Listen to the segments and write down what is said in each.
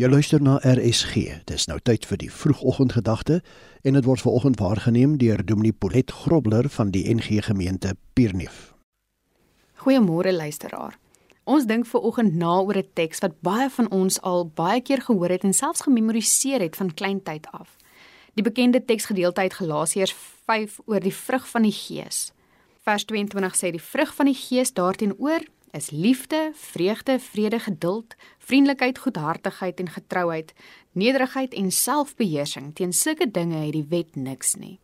Jy luister na RSG. Dis nou tyd vir die vroegoggendgedagte en dit word veraloggend waargeneem deur Dominee Polet Grobler van die NG Gemeente Pierneef. Goeiemôre luisteraar. Ons dink veraloggend na oor 'n teks wat baie van ons al baie keer gehoor het en selfs gememoriseer het van kleintyd af. Die bekende teksgedeelte uit Galasiërs 5 oor die vrug van die Gees. Vers 22 sê die vrug van die Gees daarteenoor is liefde, vreugde, vrede, geduld, vriendelikheid, goedhartigheid en getrouheid, nederigheid en selfbeheersing. Teen sulke dinge het die wet niks nie.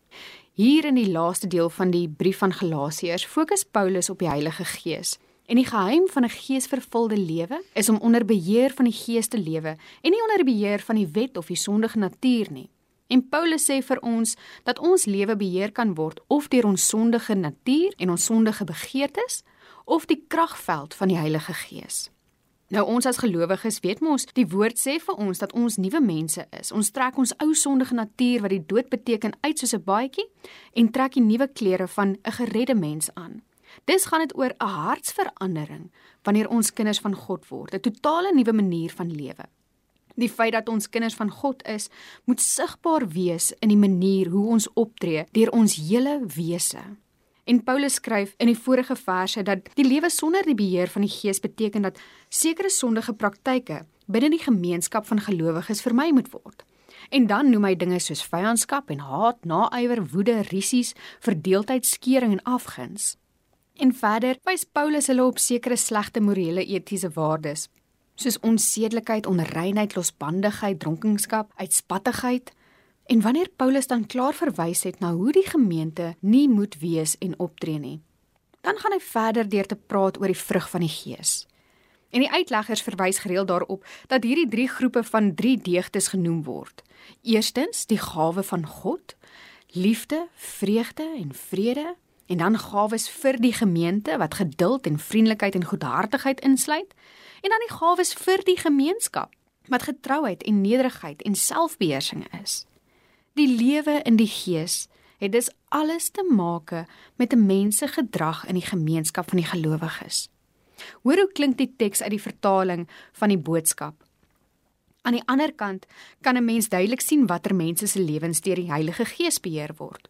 Hier in die laaste deel van die brief van Galasiërs fokus Paulus op die Heilige Gees. En die geheim van 'n geesvervulde lewe is om onder beheer van die Gees te lewe en nie onder beheer van die wet of die sondige natuur nie. En Paulus sê vir ons dat ons lewe beheer kan word of deur ons sondige natuur en ons sondige begeertes of die kragveld van die Heilige Gees. Nou ons as gelowiges weet mos, die woord sê vir ons dat ons nuwe mense is. Ons trek ons ou sondige natuur wat die dood beteken uit soos 'n baadjie en trek die nuwe klere van 'n geredde mens aan. Dis gaan dit oor 'n hartsverandering wanneer ons kinders van God word, 'n totale nuwe manier van lewe. Die feit dat ons kinders van God is, moet sigbaar wees in die manier hoe ons optree deur ons hele wese. En Paulus skryf in die vorige verse dat die lewe sonder die beheer van die Gees beteken dat sekere sondige praktyke binne die gemeenskap van gelowiges vermy moet word. En dan noem hy dinge soos vyandskap en haat, naaiwer, woede, risies, verdeeldheid, skering en afguns. En verder wys Paulus hulle op sekere slegte morele etiese waardes, soos onsedelikheid, onreinheid, losbandigheid, dronkenskap, uitspattigheid, En wanneer Paulus dan klaar verwys het na hoe die gemeente nie moet wees en optree nie, dan gaan hy verder deur te praat oor die vrug van die Gees. En die uitleggers verwys gereeld daarop dat hierdie drie groepe van drie deugdes genoem word. Eerstens die gawe van God, liefde, vreugde en vrede, en dan gawes vir die gemeente wat geduld en vriendelikheid en goedhartigheid insluit, en dan die gawes vir die gemeenskap wat getrouheid en nederigheid en selfbeheersing is. Die lewe in die Gees het dus alles te maak met 'n mens se gedrag in die gemeenskap van die gelowiges. Hoor hoe klink die teks uit die vertaling van die boodskap. Aan die ander kant kan 'n mens duidelik sien watter mense se lewens deur die Heilige Gees beheer word.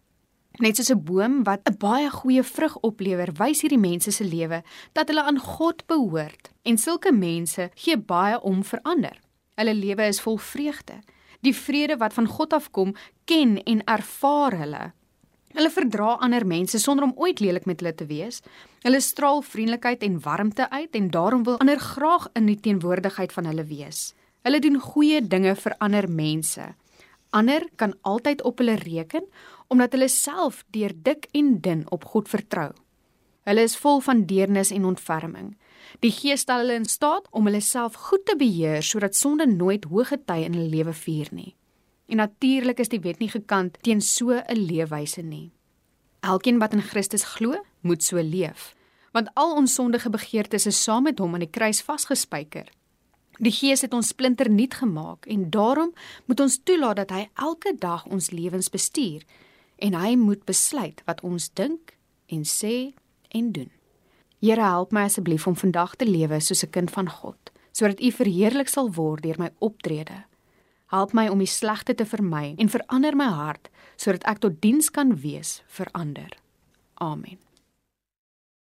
Net soos 'n boom wat 'n baie goeie vrug oplewer, wys hierdie mense se lewe dat hulle aan God behoort. En sulke mense gee baie om vir ander. Hulle lewe is vol vreugde die vrede wat van God afkom, ken en ervaar hulle. Hulle verdra ander mense sonder om ooit lelik met hulle te wees. Hulle straal vriendelikheid en warmte uit en daarom wil ander graag in die teenwoordigheid van hulle wees. Hulle doen goeie dinge vir ander mense. Ander kan altyd op hulle reken omdat hulle self deur dik en dun op God vertrou. Hulle is vol van deernis en ontferming. Die Gees stel hulle in staat om hulle self goed te beheer sodat sonde nooit hoë gety in hulle lewe vier nie. En natuurlik is die wet nie gekant teen so 'n leefwyse nie. Elkeen wat in Christus glo, moet so leef, want al ons sondige begeertes is saam met hom aan die kruis vasgespijker. Die Gees het ons splinter nuut gemaak en daarom moet ons toelaat dat hy elke dag ons lewens bestuur en hy moet besluit wat ons dink en sê en doen. Here help my asseblief om vandag te lewe soos 'n kind van God, sodat U verheerlik sal word deur my optrede. Help my om die slegte te vermy en verander my hart sodat ek tot diens kan wees vir ander. Amen.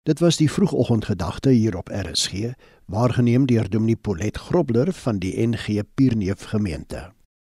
Dit was die vroegoggendgedagte hier op RSG, waargeneem deur Dominee Polet Grobler van die NG Pierneef gemeente.